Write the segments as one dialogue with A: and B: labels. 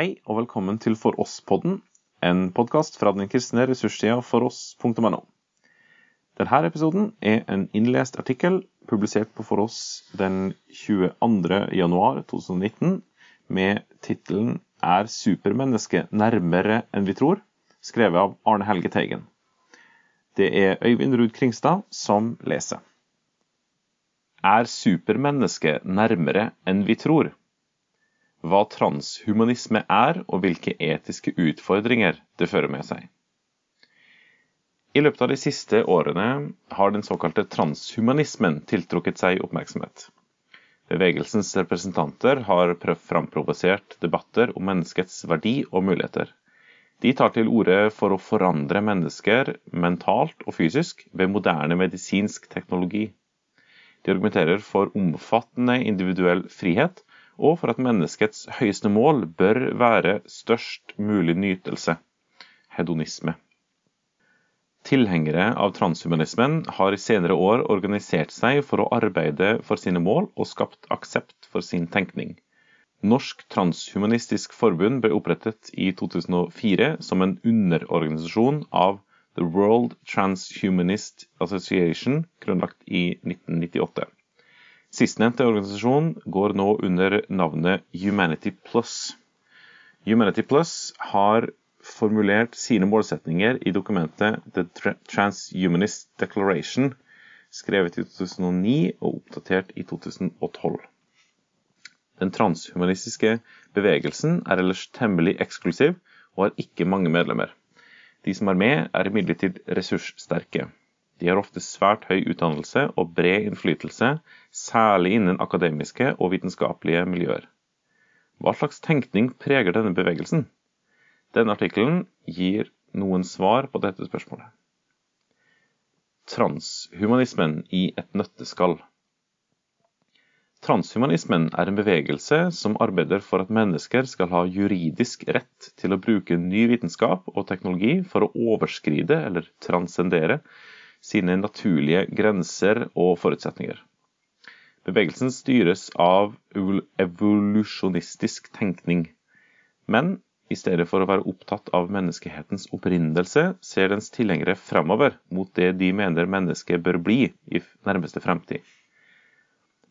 A: Hei og velkommen til For oss-podden, en podkast fra den kristne ressurssida foross.no. Denne episoden er en innlest artikkel publisert på For oss den 22. januar 2019 med tittelen 'Er supermennesket nærmere enn vi tror?', skrevet av Arne Helge Teigen. Det er Øyvind Ruud Kringstad som leser. Er supermennesket nærmere enn vi tror? Hva transhumanisme er, og hvilke etiske utfordringer det fører med seg. I løpet av de siste årene har den såkalte transhumanismen tiltrukket seg oppmerksomhet. Bevegelsens representanter har framprovosert debatter om menneskets verdi og muligheter. De tar til orde for å forandre mennesker mentalt og fysisk ved moderne medisinsk teknologi. De argumenterer for omfattende individuell frihet, og for at menneskets høyeste mål bør være størst mulig nytelse, hedonisme. Tilhengere av transhumanismen har i senere år organisert seg for å arbeide for sine mål og skapt aksept for sin tenkning. Norsk Transhumanistisk Forbund ble opprettet i 2004 som en underorganisasjon av The World Transhumanist Association, grunnlagt i 1998. Sistnevnte organisasjon går nå under navnet Humanity Plus. Humanity Plus har formulert sine målsetninger i dokumentet The Transhumanist Declaration, skrevet i 2009 og oppdatert i 2012. Den transhumanistiske bevegelsen er ellers temmelig eksklusiv og har ikke mange medlemmer. De som er med, er imidlertid ressurssterke. De har ofte svært høy utdannelse og bred innflytelse, særlig innen akademiske og vitenskapelige miljøer. Hva slags tenkning preger denne bevegelsen? Denne artikkelen gir noen svar på dette spørsmålet. Transhumanismen i et nøtteskall. Transhumanismen er en bevegelse som arbeider for at mennesker skal ha juridisk rett til å bruke ny vitenskap og teknologi for å overskride eller transcendere sine naturlige grenser og forutsetninger. Bevegelsen styres av evolusjonistisk tenkning, men i stedet for å være opptatt av menneskehetens opprinnelse, ser dens tilhengere fremover mot det de mener mennesket bør bli i nærmeste fremtid.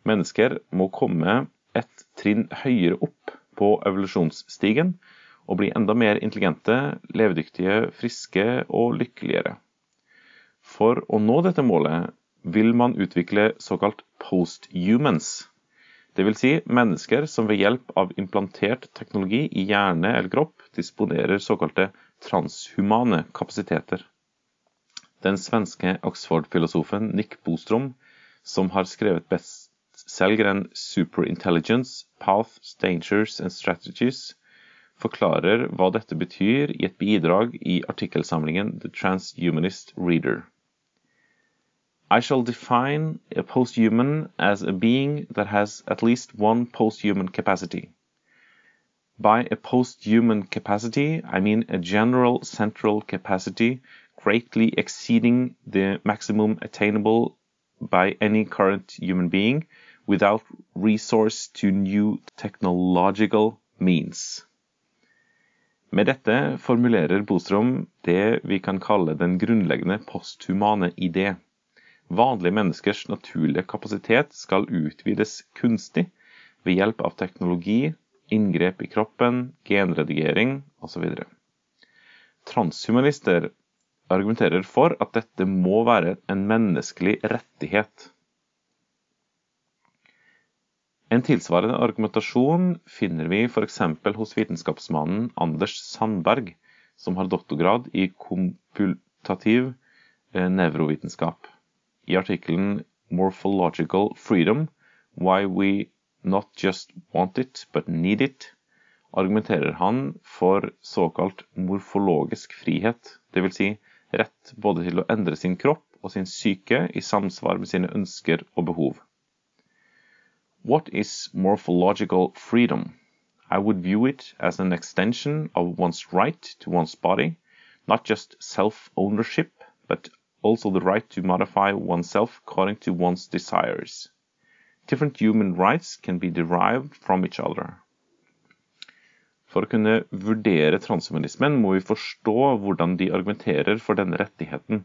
A: Mennesker må komme et trinn høyere opp på evolusjonsstigen og bli enda mer intelligente, levedyktige, friske og lykkeligere. For å nå dette målet vil man utvikle såkalt post-humans, dvs. Si mennesker som ved hjelp av implantert teknologi i hjerne eller kropp disponerer såkalte transhumane kapasiteter. Den svenske Oxford-filosofen Nick Bostrom, som har skrevet best Selgren Superintelligence, Paths, Dangers and Strategies forklarer hva dette betyr i et bidrag i artikkelsamlingen The Transhumanist Reader. I shall define a posthuman as a being that has at least one posthuman capacity. By a posthuman capacity, I mean a general central capacity greatly exceeding the maximum attainable by any current human being without resource to new technological means. Med dette formulerer Bostrom det vi kan kalle den grunnleggende posthumane idé. Vanlige menneskers naturlige kapasitet skal utvides kunstig ved hjelp av teknologi, inngrep i kroppen, genredigering osv. Transhumanister argumenterer for at dette må være en menneskelig rettighet. En tilsvarende argumentasjon finner vi f.eks. hos vitenskapsmannen Anders Sandberg, som har doktorgrad i komputativ eh, nevrovitenskap. I artikkelen 'Morphological Freedom Why We Not Just Want It But Need It' argumenterer han for såkalt morfologisk frihet, dvs. Si rett både til å endre sin kropp og sin syke i samsvar med sine ønsker og behov. What is morphological freedom? I would view it as an extension of one's right to one's body, not just self-ownership, but also the right to modify oneself according to one's desires. Different human rights can be derived from each other. For å kunne vurdere transhumanismen må vi forstå hvordan de argumenterer for denne rettigheten.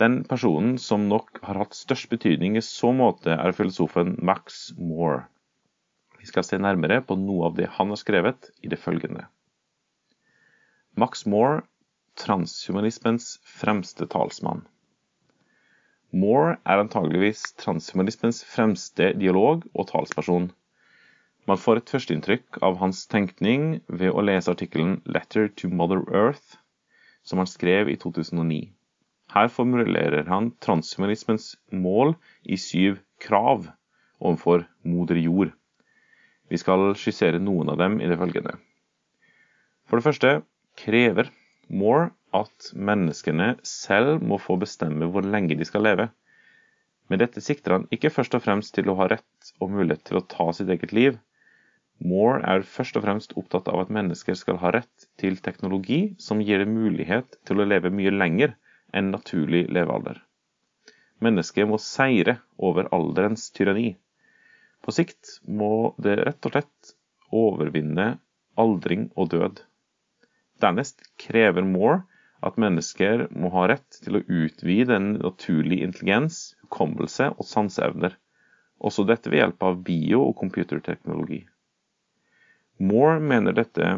A: Den personen som nok har hatt størst betydning i så måte, er filosofen Max Moore. Vi skal se nærmere på noe av det han har skrevet i det følgende. Max Moore, transhumanismens fremste talsmann. Moore er antageligvis transhumanismens fremste dialog og talsperson. Man får et førsteinntrykk av hans tenkning ved å lese artikkelen 'Letter to Mother Earth', som han skrev i 2009. Her formulerer han transhumanismens mål i syv krav overfor moder jord. Vi skal skissere noen av dem i det følgende. For det første krever Moore at menneskene selv må få bestemme hvor lenge de skal leve. Med dette sikter han ikke først og fremst til å ha rett og mulighet til å ta sitt eget liv. Moore er først og fremst opptatt av at mennesker skal ha rett til teknologi som gir dem mulighet til å leve mye lenger enn naturlig levealder. Mennesket må seire over alderens tyranni. På sikt må det rett og slett overvinne aldring og død. Dernest krever Moore at mennesker må ha rett til å utvide en naturlig intelligens, hukommelse og sanseevner, også dette ved hjelp av bio- og computerteknologi. Moore mener dette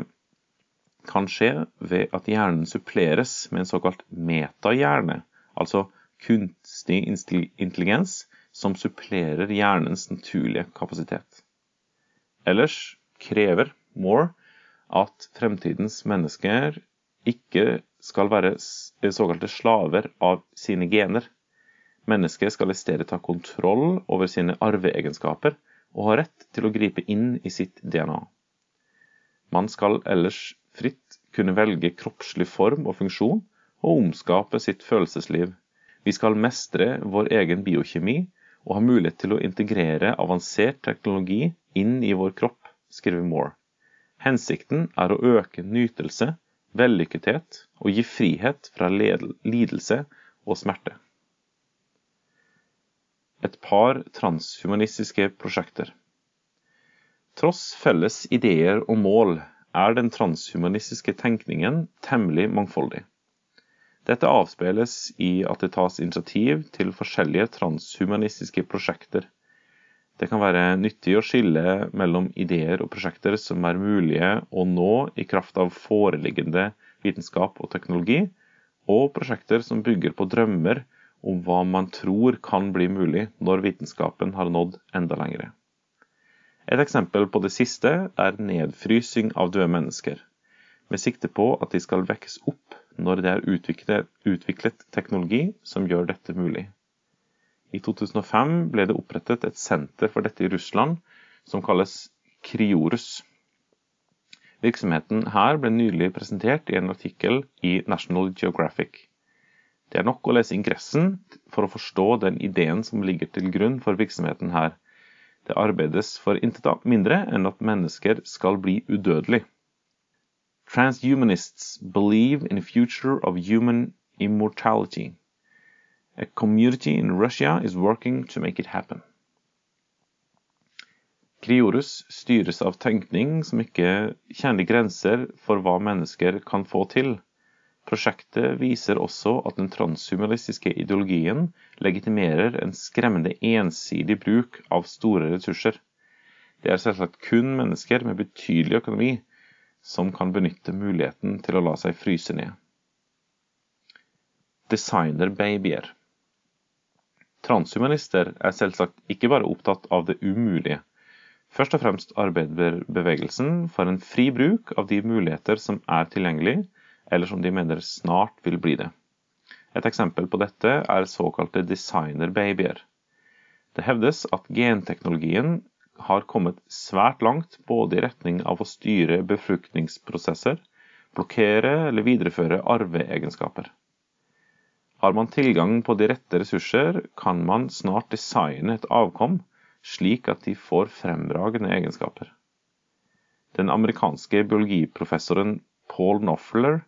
A: kan skje ved at hjernen suppleres med en såkalt metahjerne, altså kunstig intelligens som supplerer hjernens naturlige kapasitet. Ellers krever Moore at fremtidens mennesker ikke skal være såkalte slaver av sine gener. Mennesket skal i stedet ta kontroll over sine arveegenskaper og ha rett til å gripe inn i sitt DNA. Man skal ellers fritt kunne velge kroppslig form og funksjon, og omskape sitt følelsesliv. Vi skal mestre vår egen biokjemi og ha mulighet til å integrere avansert teknologi inn i vår kropp, skriver Moore. Hensikten er å øke nytelse, vellykkethet og gi frihet fra lidelse og smerte. Et par transhumanistiske prosjekter. Tross felles ideer og mål er den transhumanistiske tenkningen temmelig mangfoldig. Dette avspeiles i at det tas initiativ til forskjellige transhumanistiske prosjekter det kan være nyttig å skille mellom ideer og prosjekter som er mulige å nå i kraft av foreliggende vitenskap og teknologi, og prosjekter som bygger på drømmer om hva man tror kan bli mulig når vitenskapen har nådd enda lengre. Et eksempel på det siste er nedfrysing av døde mennesker, med sikte på at de skal vekkes opp når det er utviklet, utviklet teknologi som gjør dette mulig. I 2005 ble det opprettet et senter for dette i Russland som kalles Kriorus. Virksomheten her ble nylig presentert i en artikkel i National Geographic. Det er nok å lese ingressen for å forstå den ideen som ligger til grunn for virksomheten her. Det arbeides for intet mindre enn at mennesker skal bli udødelige. Transhumanists believe in a future of human immortality. A community in Russia is working to make it happen. Kriorus styres av tenkning som ikke kjenner grenser for hva mennesker kan få til. Prosjektet viser også at den transhumanistiske ideologien legitimerer en skremmende ensidig bruk av store ressurser. Det er selvsagt kun mennesker med betydelig økonomi som kan benytte muligheten til å la seg fryse ned. Designerbabyer. Transhumanister er selvsagt ikke bare opptatt av det umulige. Først og fremst arbeider bevegelsen for en fri bruk av de muligheter som er tilgjengelig, eller som de mener snart vil bli det. Et eksempel på dette er såkalte designerbabyer. Det hevdes at genteknologien har kommet svært langt både i retning av å styre befruktningsprosesser, blokkere eller videreføre arveegenskaper. Har man tilgang på de rette ressurser, kan man snart designe et avkom slik at de får fremragende egenskaper. Den amerikanske biologiprofessoren Paul Knopfler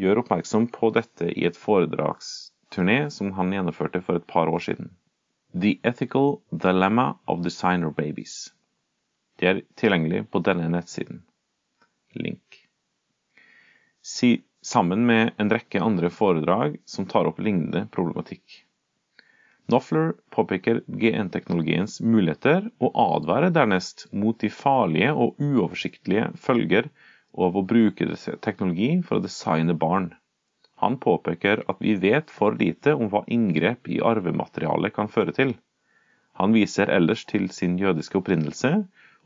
A: gjør oppmerksom på dette i et foredragsturné som han gjennomførte for et par år siden. The Ethical Dilemma of Designer Babies. De er tilgjengelig på denne nettsiden. Link sammen med en rekke andre foredrag som tar opp lignende problematikk. Knopfler påpeker genteknologiens muligheter og advarer dernest mot de farlige og uoversiktlige følger av å bruke teknologi for å designe barn. Han påpeker at vi vet for lite om hva inngrep i arvematerialet kan føre til. Han viser ellers til sin jødiske opprinnelse,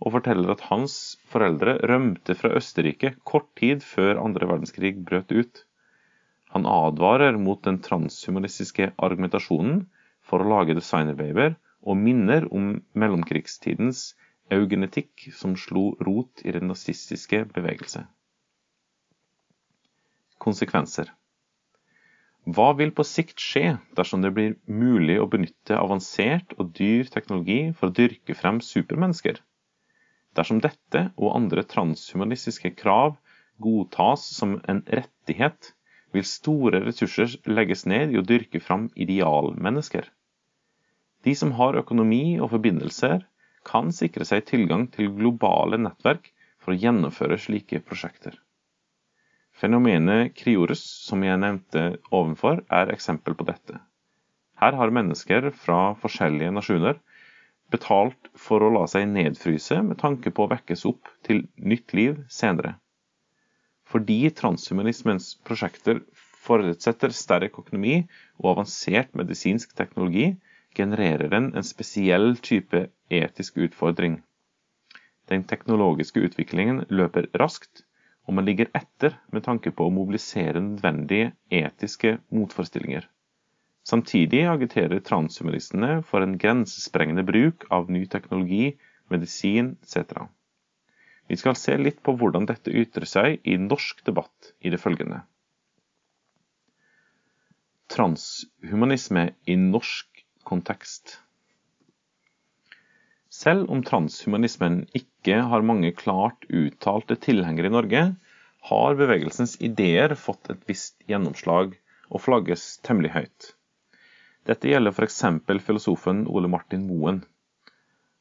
A: og forteller at hans foreldre rømte fra Østerrike kort tid før andre verdenskrig brøt ut. Han advarer mot den transhumanistiske argumentasjonen for å lage designerbabyer, og minner om mellomkrigstidens eugenetikk som slo rot i den nazistiske bevegelse. Konsekvenser Hva vil på sikt skje dersom det blir mulig å benytte avansert og dyr teknologi for å dyrke frem supermennesker? Dersom dette og andre transhumanistiske krav godtas som en rettighet, vil store ressurser legges ned i å dyrke fram idealmennesker. De som har økonomi og forbindelser, kan sikre seg tilgang til globale nettverk for å gjennomføre slike prosjekter. Fenomenet kriorus, som jeg nevnte ovenfor, er eksempel på dette. Her har mennesker fra forskjellige nasjoner betalt for å la seg nedfryse med tanke på å vekkes opp til nytt liv senere. Fordi transhumanismens prosjekter forutsetter sterk økonomi og avansert medisinsk teknologi, genererer den en spesiell type etisk utfordring. Den teknologiske utviklingen løper raskt, og man ligger etter med tanke på å mobilisere nødvendige etiske motforestillinger. Samtidig agiterer transhumanistene for en grensesprengende bruk av ny teknologi, medisin etc. Vi skal se litt på hvordan dette ytrer seg i norsk debatt i det følgende. Transhumanisme i norsk kontekst. Selv om transhumanismen ikke har mange klart uttalte tilhengere i Norge, har bevegelsens ideer fått et visst gjennomslag og flagges temmelig høyt. Dette gjelder f.eks. filosofen Ole Martin Moen.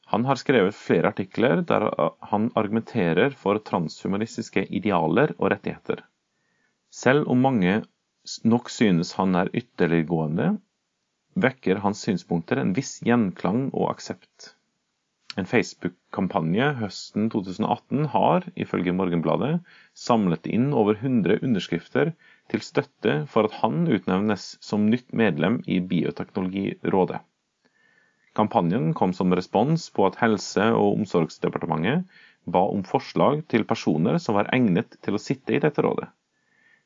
A: Han har skrevet flere artikler der han argumenterer for transhumanistiske idealer og rettigheter. Selv om mange nok synes han er ytterliggående, vekker hans synspunkter en viss gjenklang og aksept. En Facebook-kampanje høsten 2018 har, ifølge Morgenbladet, samlet inn over 100 underskrifter til støtte for at han utnevnes som nytt medlem i Bioteknologirådet. Kampanjen kom som respons på at Helse- og omsorgsdepartementet ba om forslag til personer som var egnet til å sitte i dette rådet.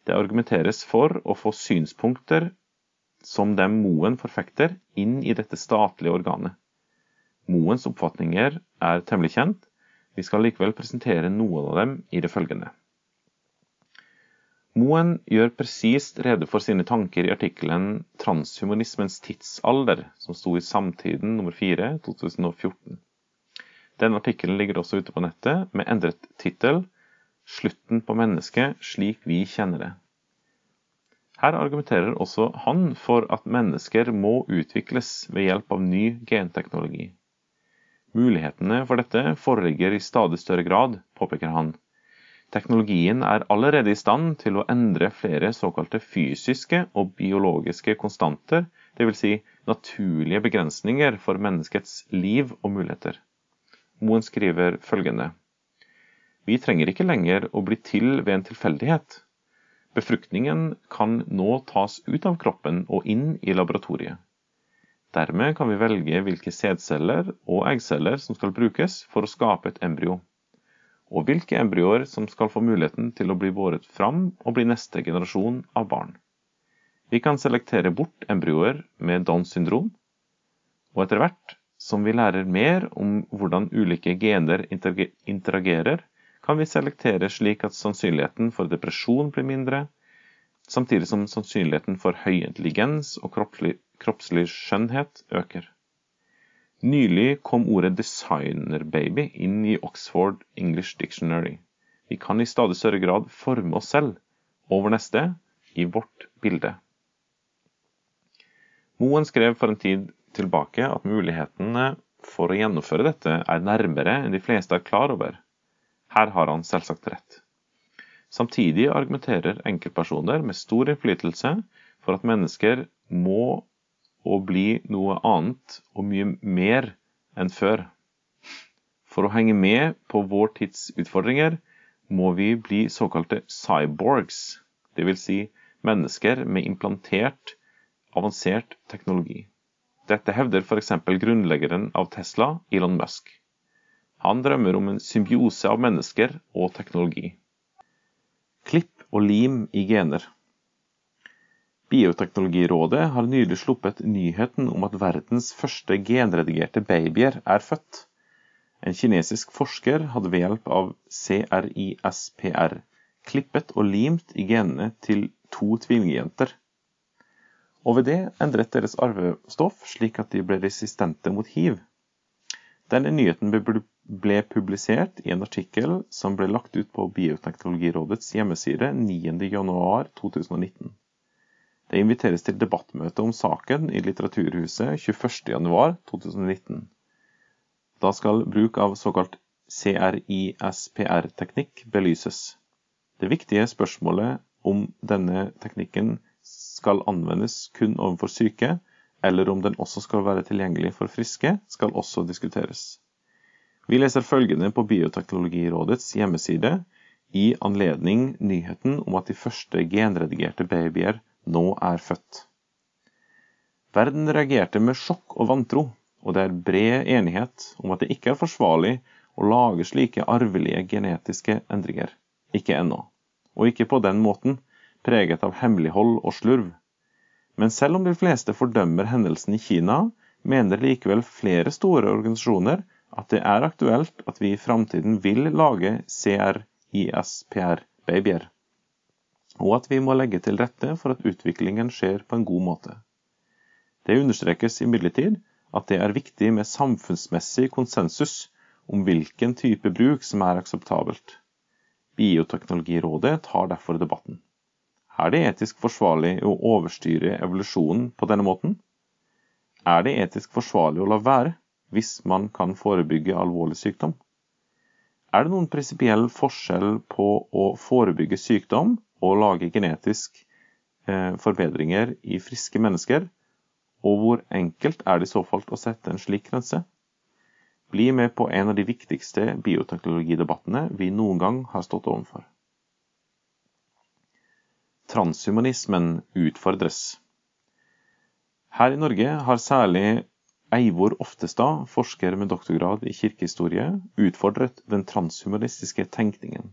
A: Det argumenteres for å få synspunkter som dem Moen forfekter, inn i dette statlige organet. Moens oppfatninger er temmelig kjent, vi skal likevel presentere noen av dem i det følgende. Moen gjør presist rede for sine tanker i artikkelen 'Transhumanismens tidsalder', som sto i Samtiden nummer 4 2014. Denne artikkelen ligger også ute på nettet, med endret tittel 'Slutten på mennesket slik vi kjenner det'. Her argumenterer også han for at mennesker må utvikles ved hjelp av ny genteknologi. Mulighetene for dette foreligger i stadig større grad, påpeker han. Teknologien er allerede i stand til å endre flere såkalte fysiske og biologiske konstanter, dvs. Si naturlige begrensninger for menneskets liv og muligheter. Moen skriver følgende Vi trenger ikke lenger å bli til ved en tilfeldighet. Befruktningen kan nå tas ut av kroppen og inn i laboratoriet. Dermed kan vi velge hvilke sædceller og eggceller som skal brukes for å skape et embryo, og hvilke embryoer som skal få muligheten til å bli båret fram og bli neste generasjon av barn. Vi kan selektere bort embryoer med Downs syndrom, og etter hvert som vi lærer mer om hvordan ulike gener interagerer, kan vi selektere slik at sannsynligheten for depresjon blir mindre, samtidig som sannsynligheten for høy intelligens og kroppslig, kroppslig skjønnhet øker. Nylig kom ordet 'designerbaby' inn i Oxford English Dictionary. Vi kan i stadig større grad forme oss selv, over neste, i vårt bilde. Moen skrev for en tid tilbake at mulighetene for å gjennomføre dette er nærmere enn de fleste er klar over. Her har han selvsagt rett. Samtidig argumenterer enkeltpersoner med stor innflytelse for at mennesker må og bli noe annet og mye mer enn før. For å henge med på vår tids utfordringer må vi bli såkalte cyborgs, dvs. Si mennesker med implantert, avansert teknologi. Dette hevder f.eks. grunnleggeren av Tesla, Elon Musk. Han drømmer om en symbiose av mennesker og teknologi. Klipp og lim i gener. Bioteknologirådet har nylig sluppet nyheten om at verdens første genredigerte babyer er født. En kinesisk forsker hadde ved hjelp av CRISPR klippet og limt i genene til to tvillingjenter. Og ved det endret deres arvestoff slik at de ble resistente mot hiv. Denne nyheten ble publisert i en artikkel som ble lagt ut på Bioteknologirådets hjemmeside 9.1.2019. Det inviteres til debattmøte om saken i Litteraturhuset 21.1.2019. Da skal bruk av såkalt CRISPR-teknikk belyses. Det viktige spørsmålet om denne teknikken skal anvendes kun overfor syke, eller om den også skal være tilgjengelig for friske, skal også diskuteres. Vi leser følgende på Bioteknologirådets hjemmeside i anledning nyheten om at de første genredigerte babyer nå er født. Verden reagerte med sjokk og vantro, og det er bred enighet om at det ikke er forsvarlig å lage slike arvelige genetiske endringer. Ikke ennå. Og ikke på den måten, preget av hemmelighold og slurv. Men selv om de fleste fordømmer hendelsen i Kina, mener likevel flere store organisasjoner at det er aktuelt at vi i framtiden vil lage CRISPR-babyer og at vi må legge til rette for at utviklingen skjer på en god måte. Det understrekes imidlertid at det er viktig med samfunnsmessig konsensus om hvilken type bruk som er akseptabelt. Bioteknologirådet tar derfor debatten. Er det etisk forsvarlig å overstyre evolusjonen på denne måten? Er det etisk forsvarlig å la være hvis man kan forebygge alvorlig sykdom? Er det noen prinsipiell forskjell på å forebygge sykdom å lage genetisk eh, forbedringer i friske mennesker, og hvor enkelt er det i så fall å sette en slik grense? Bli med på en av de viktigste bioteknologidebattene vi noen gang har stått overfor. Transhumanismen utfordres. Her i Norge har særlig Eivor Oftestad, forsker med doktorgrad i kirkehistorie, utfordret den transhumanistiske tenkningen.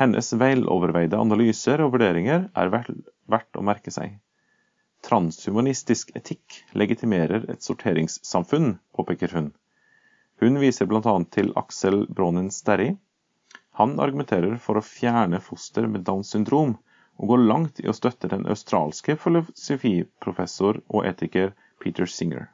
A: Hennes veloverveide analyser og vurderinger er verdt å merke seg. Transhumanistisk etikk legitimerer et sorteringssamfunn, påpeker hun. Hun viser bl.a. til Aksel Bronin Sterri. Han argumenterer for å fjerne foster med Downs syndrom, og går langt i å støtte den australske filosofiprofessor og etiker Peter Singer.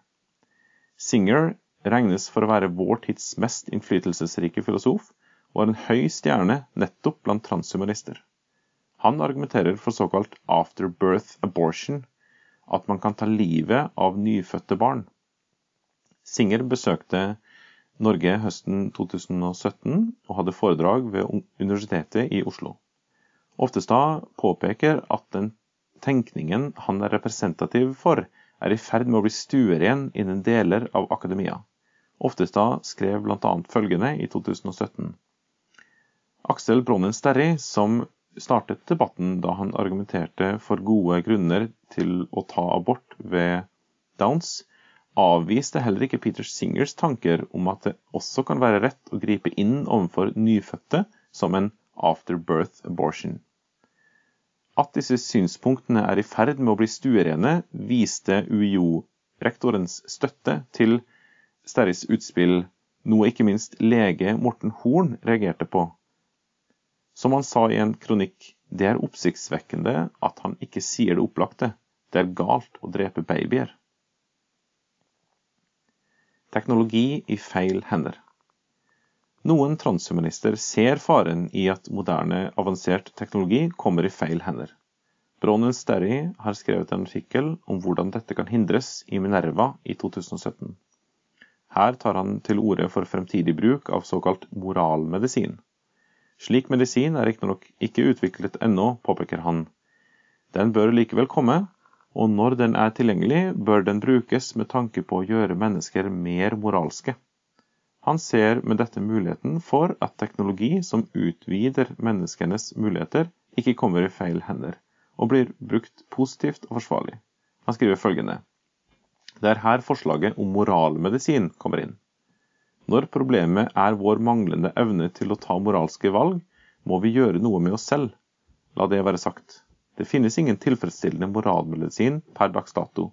A: Singer regnes for å være vår tids mest innflytelsesrike filosof, var en høy stjerne nettopp blant transhumanister. Han argumenterer for såkalt afterbirth abortion, at man kan ta livet av nyfødte barn. Singer besøkte Norge høsten 2017 og hadde foredrag ved Universitetet i Oslo. Oftestad påpeker at den tenkningen han er representativ for, er i ferd med å bli stueren innen deler av akademia. Oftestad skrev bl.a. følgende i 2017. Aksel Bronnen Sterri, som startet debatten da han argumenterte for gode grunner til å ta abort ved Downs, avviste heller ikke Peter Singers tanker om at det også kan være rett å gripe inn overfor nyfødte som en afterbirth abortion. At disse synspunktene er i ferd med å bli stuerene, viste UiO-rektorens støtte til Sterris utspill, noe ikke minst lege Morten Horn reagerte på som han sa i en kronikk, det er oppsiktsvekkende at han ikke sier det opplagte. Det er galt å drepe babyer. Teknologi i feil hender. Noen transhumanister ser faren i at moderne, avansert teknologi kommer i feil hender. Bronen Sterry har skrevet en artikkel om hvordan dette kan hindres i Minerva i 2017. Her tar han til orde for fremtidig bruk av såkalt moralmedisin Slik medisin er riktignok ikke utviklet ennå, påpeker han. Den bør likevel komme, og når den er tilgjengelig, bør den brukes med tanke på å gjøre mennesker mer moralske. Han ser med dette muligheten for at teknologi som utvider menneskenes muligheter, ikke kommer i feil hender, og blir brukt positivt og forsvarlig. Han skriver følgende Det er her forslaget om moralmedisin kommer inn. Når problemet er vår manglende evne til å ta moralske valg, må vi gjøre noe med oss selv. La det være sagt. Det finnes ingen tilfredsstillende moralmedisin per dags dato,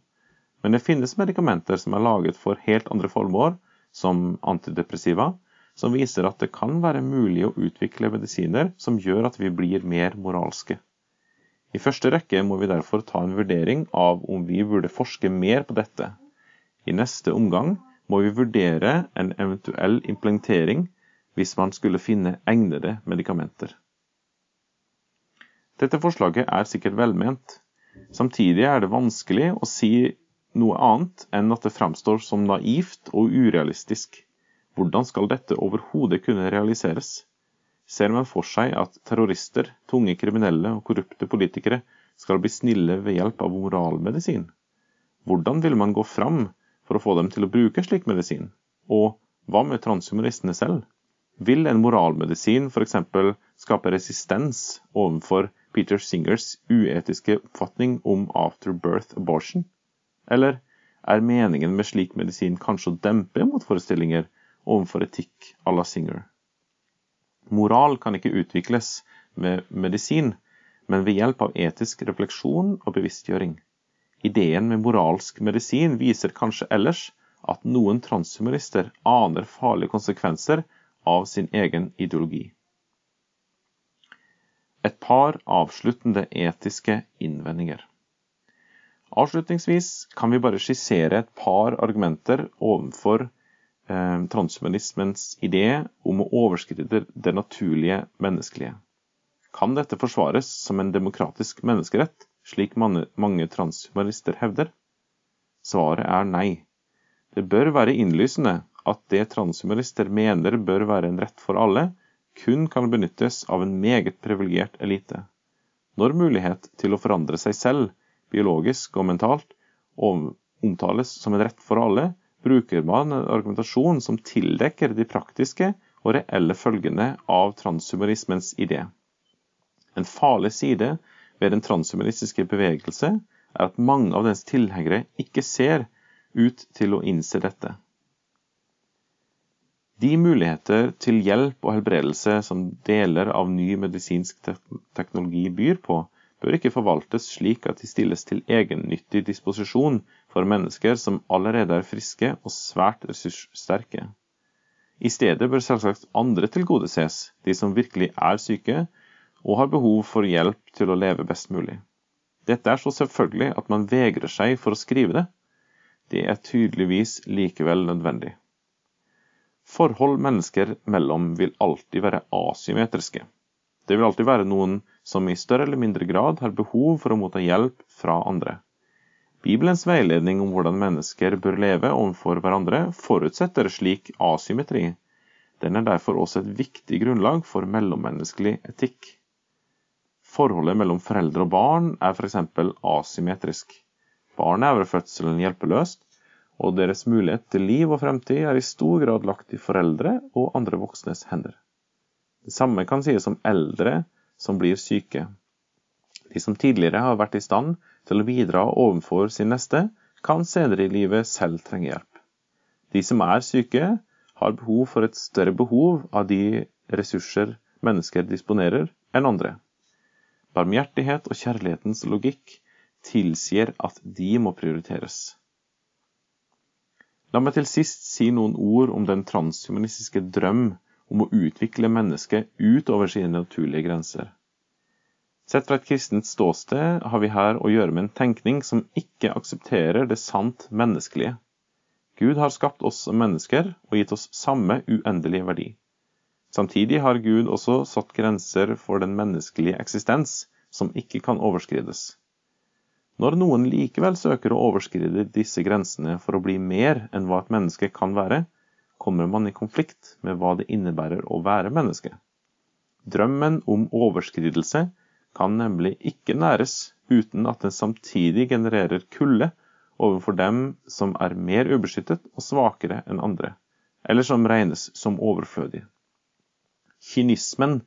A: men det finnes medikamenter som er laget for helt andre formål, som antidepressiva, som viser at det kan være mulig å utvikle medisiner som gjør at vi blir mer moralske. I første rekke må vi derfor ta en vurdering av om vi burde forske mer på dette. I neste omgang må vi vurdere en eventuell implementering hvis man skulle finne egnede medikamenter. Dette forslaget er sikkert velment. Samtidig er det vanskelig å si noe annet enn at det framstår som naivt og urealistisk. Hvordan skal dette overhodet kunne realiseres? Ser man for seg at terrorister, tunge kriminelle og korrupte politikere skal bli snille ved hjelp av moralmedisin? Hvordan vil man gå fram for å få dem til å bruke slik medisin? Og hva med transhumanistene selv? Vil en moralmedisin f.eks. skape resistens overfor Peter Singers uetiske oppfatning om after-birth abortion? Eller er meningen med slik medisin kanskje å dempe motforestillinger overfor etikk à la Singer? Moral kan ikke utvikles med medisin, men ved hjelp av etisk refleksjon og bevisstgjøring. Ideen med moralsk medisin viser kanskje ellers at noen transhumanister aner farlige konsekvenser av sin egen ideologi. Et par avsluttende etiske innvendinger. Avslutningsvis kan vi bare skissere et par argumenter overfor eh, transhumanismens idé om å overskride det naturlige menneskelige. Kan dette forsvares som en demokratisk menneskerett? Slik mange transhumanister hevder? Svaret er nei. Det bør være innlysende at det transhumanister mener bør være en rett for alle, kun kan benyttes av en meget privilegert elite. Når mulighet til å forandre seg selv, biologisk og mentalt, omtales som en rett for alle, bruker man en argumentasjon som tildekker de praktiske og reelle følgene av transhumanismens idé. En farlig side ved den transhumanistiske bevegelse, er at mange av dens tilhengere ikke ser ut til å innse dette. De muligheter til hjelp og helbredelse som deler av ny medisinsk teknologi byr på, bør ikke forvaltes slik at de stilles til egennyttig disposisjon for mennesker som allerede er friske og svært ressurssterke. I stedet bør selvsagt andre tilgodeses, de som virkelig er syke, og har behov for hjelp til å leve best mulig. Dette er så selvfølgelig at man vegrer seg for å skrive det. Det er tydeligvis likevel nødvendig. Forhold mennesker mellom vil alltid være asymmetriske. Det vil alltid være noen som i større eller mindre grad har behov for å motta hjelp fra andre. Bibelens veiledning om hvordan mennesker bør leve overfor hverandre, forutsetter slik asymmetri. Den er derfor også et viktig grunnlag for mellommenneskelig etikk. Forholdet mellom foreldre og barn er f.eks. asymmetrisk. Barnet er ved fødselen hjelpeløst, og deres mulighet til liv og fremtid er i stor grad lagt i foreldre og andre voksnes hender. Det samme kan sies om eldre som blir syke. De som tidligere har vært i stand til å bidra overfor sin neste, kan senere i livet selv trenge hjelp. De som er syke, har behov for et større behov av de ressurser mennesker disponerer, enn andre. Barmhjertighet og kjærlighetens logikk tilsier at de må prioriteres. La meg til sist si noen ord om den transhumanistiske drøm om å utvikle mennesket utover sine naturlige grenser. Sett fra et kristent ståsted har vi her å gjøre med en tenkning som ikke aksepterer det sant menneskelige. Gud har skapt oss som mennesker og gitt oss samme uendelige verdi. Samtidig har Gud også satt grenser for den menneskelige eksistens som ikke kan overskrides. Når noen likevel søker å overskride disse grensene for å bli mer enn hva et menneske kan være, kommer man i konflikt med hva det innebærer å være menneske. Drømmen om overskridelse kan nemlig ikke næres uten at den samtidig genererer kulde overfor dem som er mer ubeskyttet og svakere enn andre, eller som regnes som overflødige. Kynismen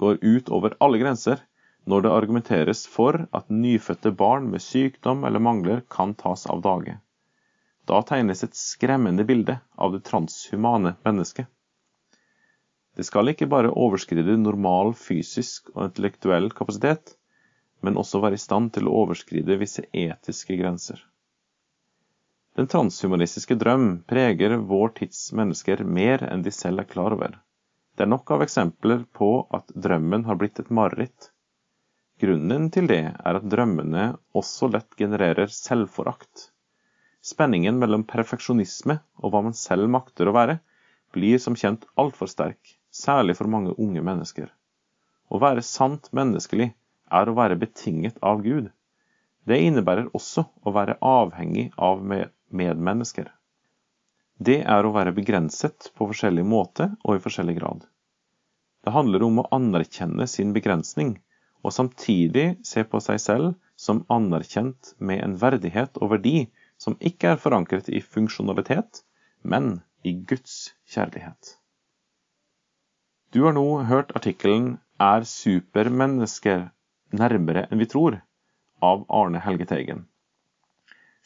A: går ut over alle grenser når det argumenteres for at nyfødte barn med sykdom eller mangler kan tas av dage. Da tegnes et skremmende bilde av det transhumane mennesket. Det skal ikke bare overskride normal fysisk og intellektuell kapasitet, men også være i stand til å overskride visse etiske grenser. Den transhumanistiske drøm preger vår tids mennesker mer enn de selv er klar over. Det er nok av eksempler på at drømmen har blitt et mareritt. Grunnen til det er at drømmene også lett genererer selvforakt. Spenningen mellom perfeksjonisme og hva man selv makter å være, blir som kjent altfor sterk, særlig for mange unge mennesker. Å være sant menneskelig er å være betinget av Gud. Det innebærer også å være avhengig av medmennesker. Det er å være begrenset på forskjellig måte og i forskjellig grad. Det handler om å anerkjenne sin begrensning og samtidig se på seg selv som anerkjent med en verdighet og verdi som ikke er forankret i funksjonalitet, men i Guds kjærlighet. Du har nå hørt artikkelen 'Er supermennesker nærmere enn vi tror?' av Arne Helge Teigen.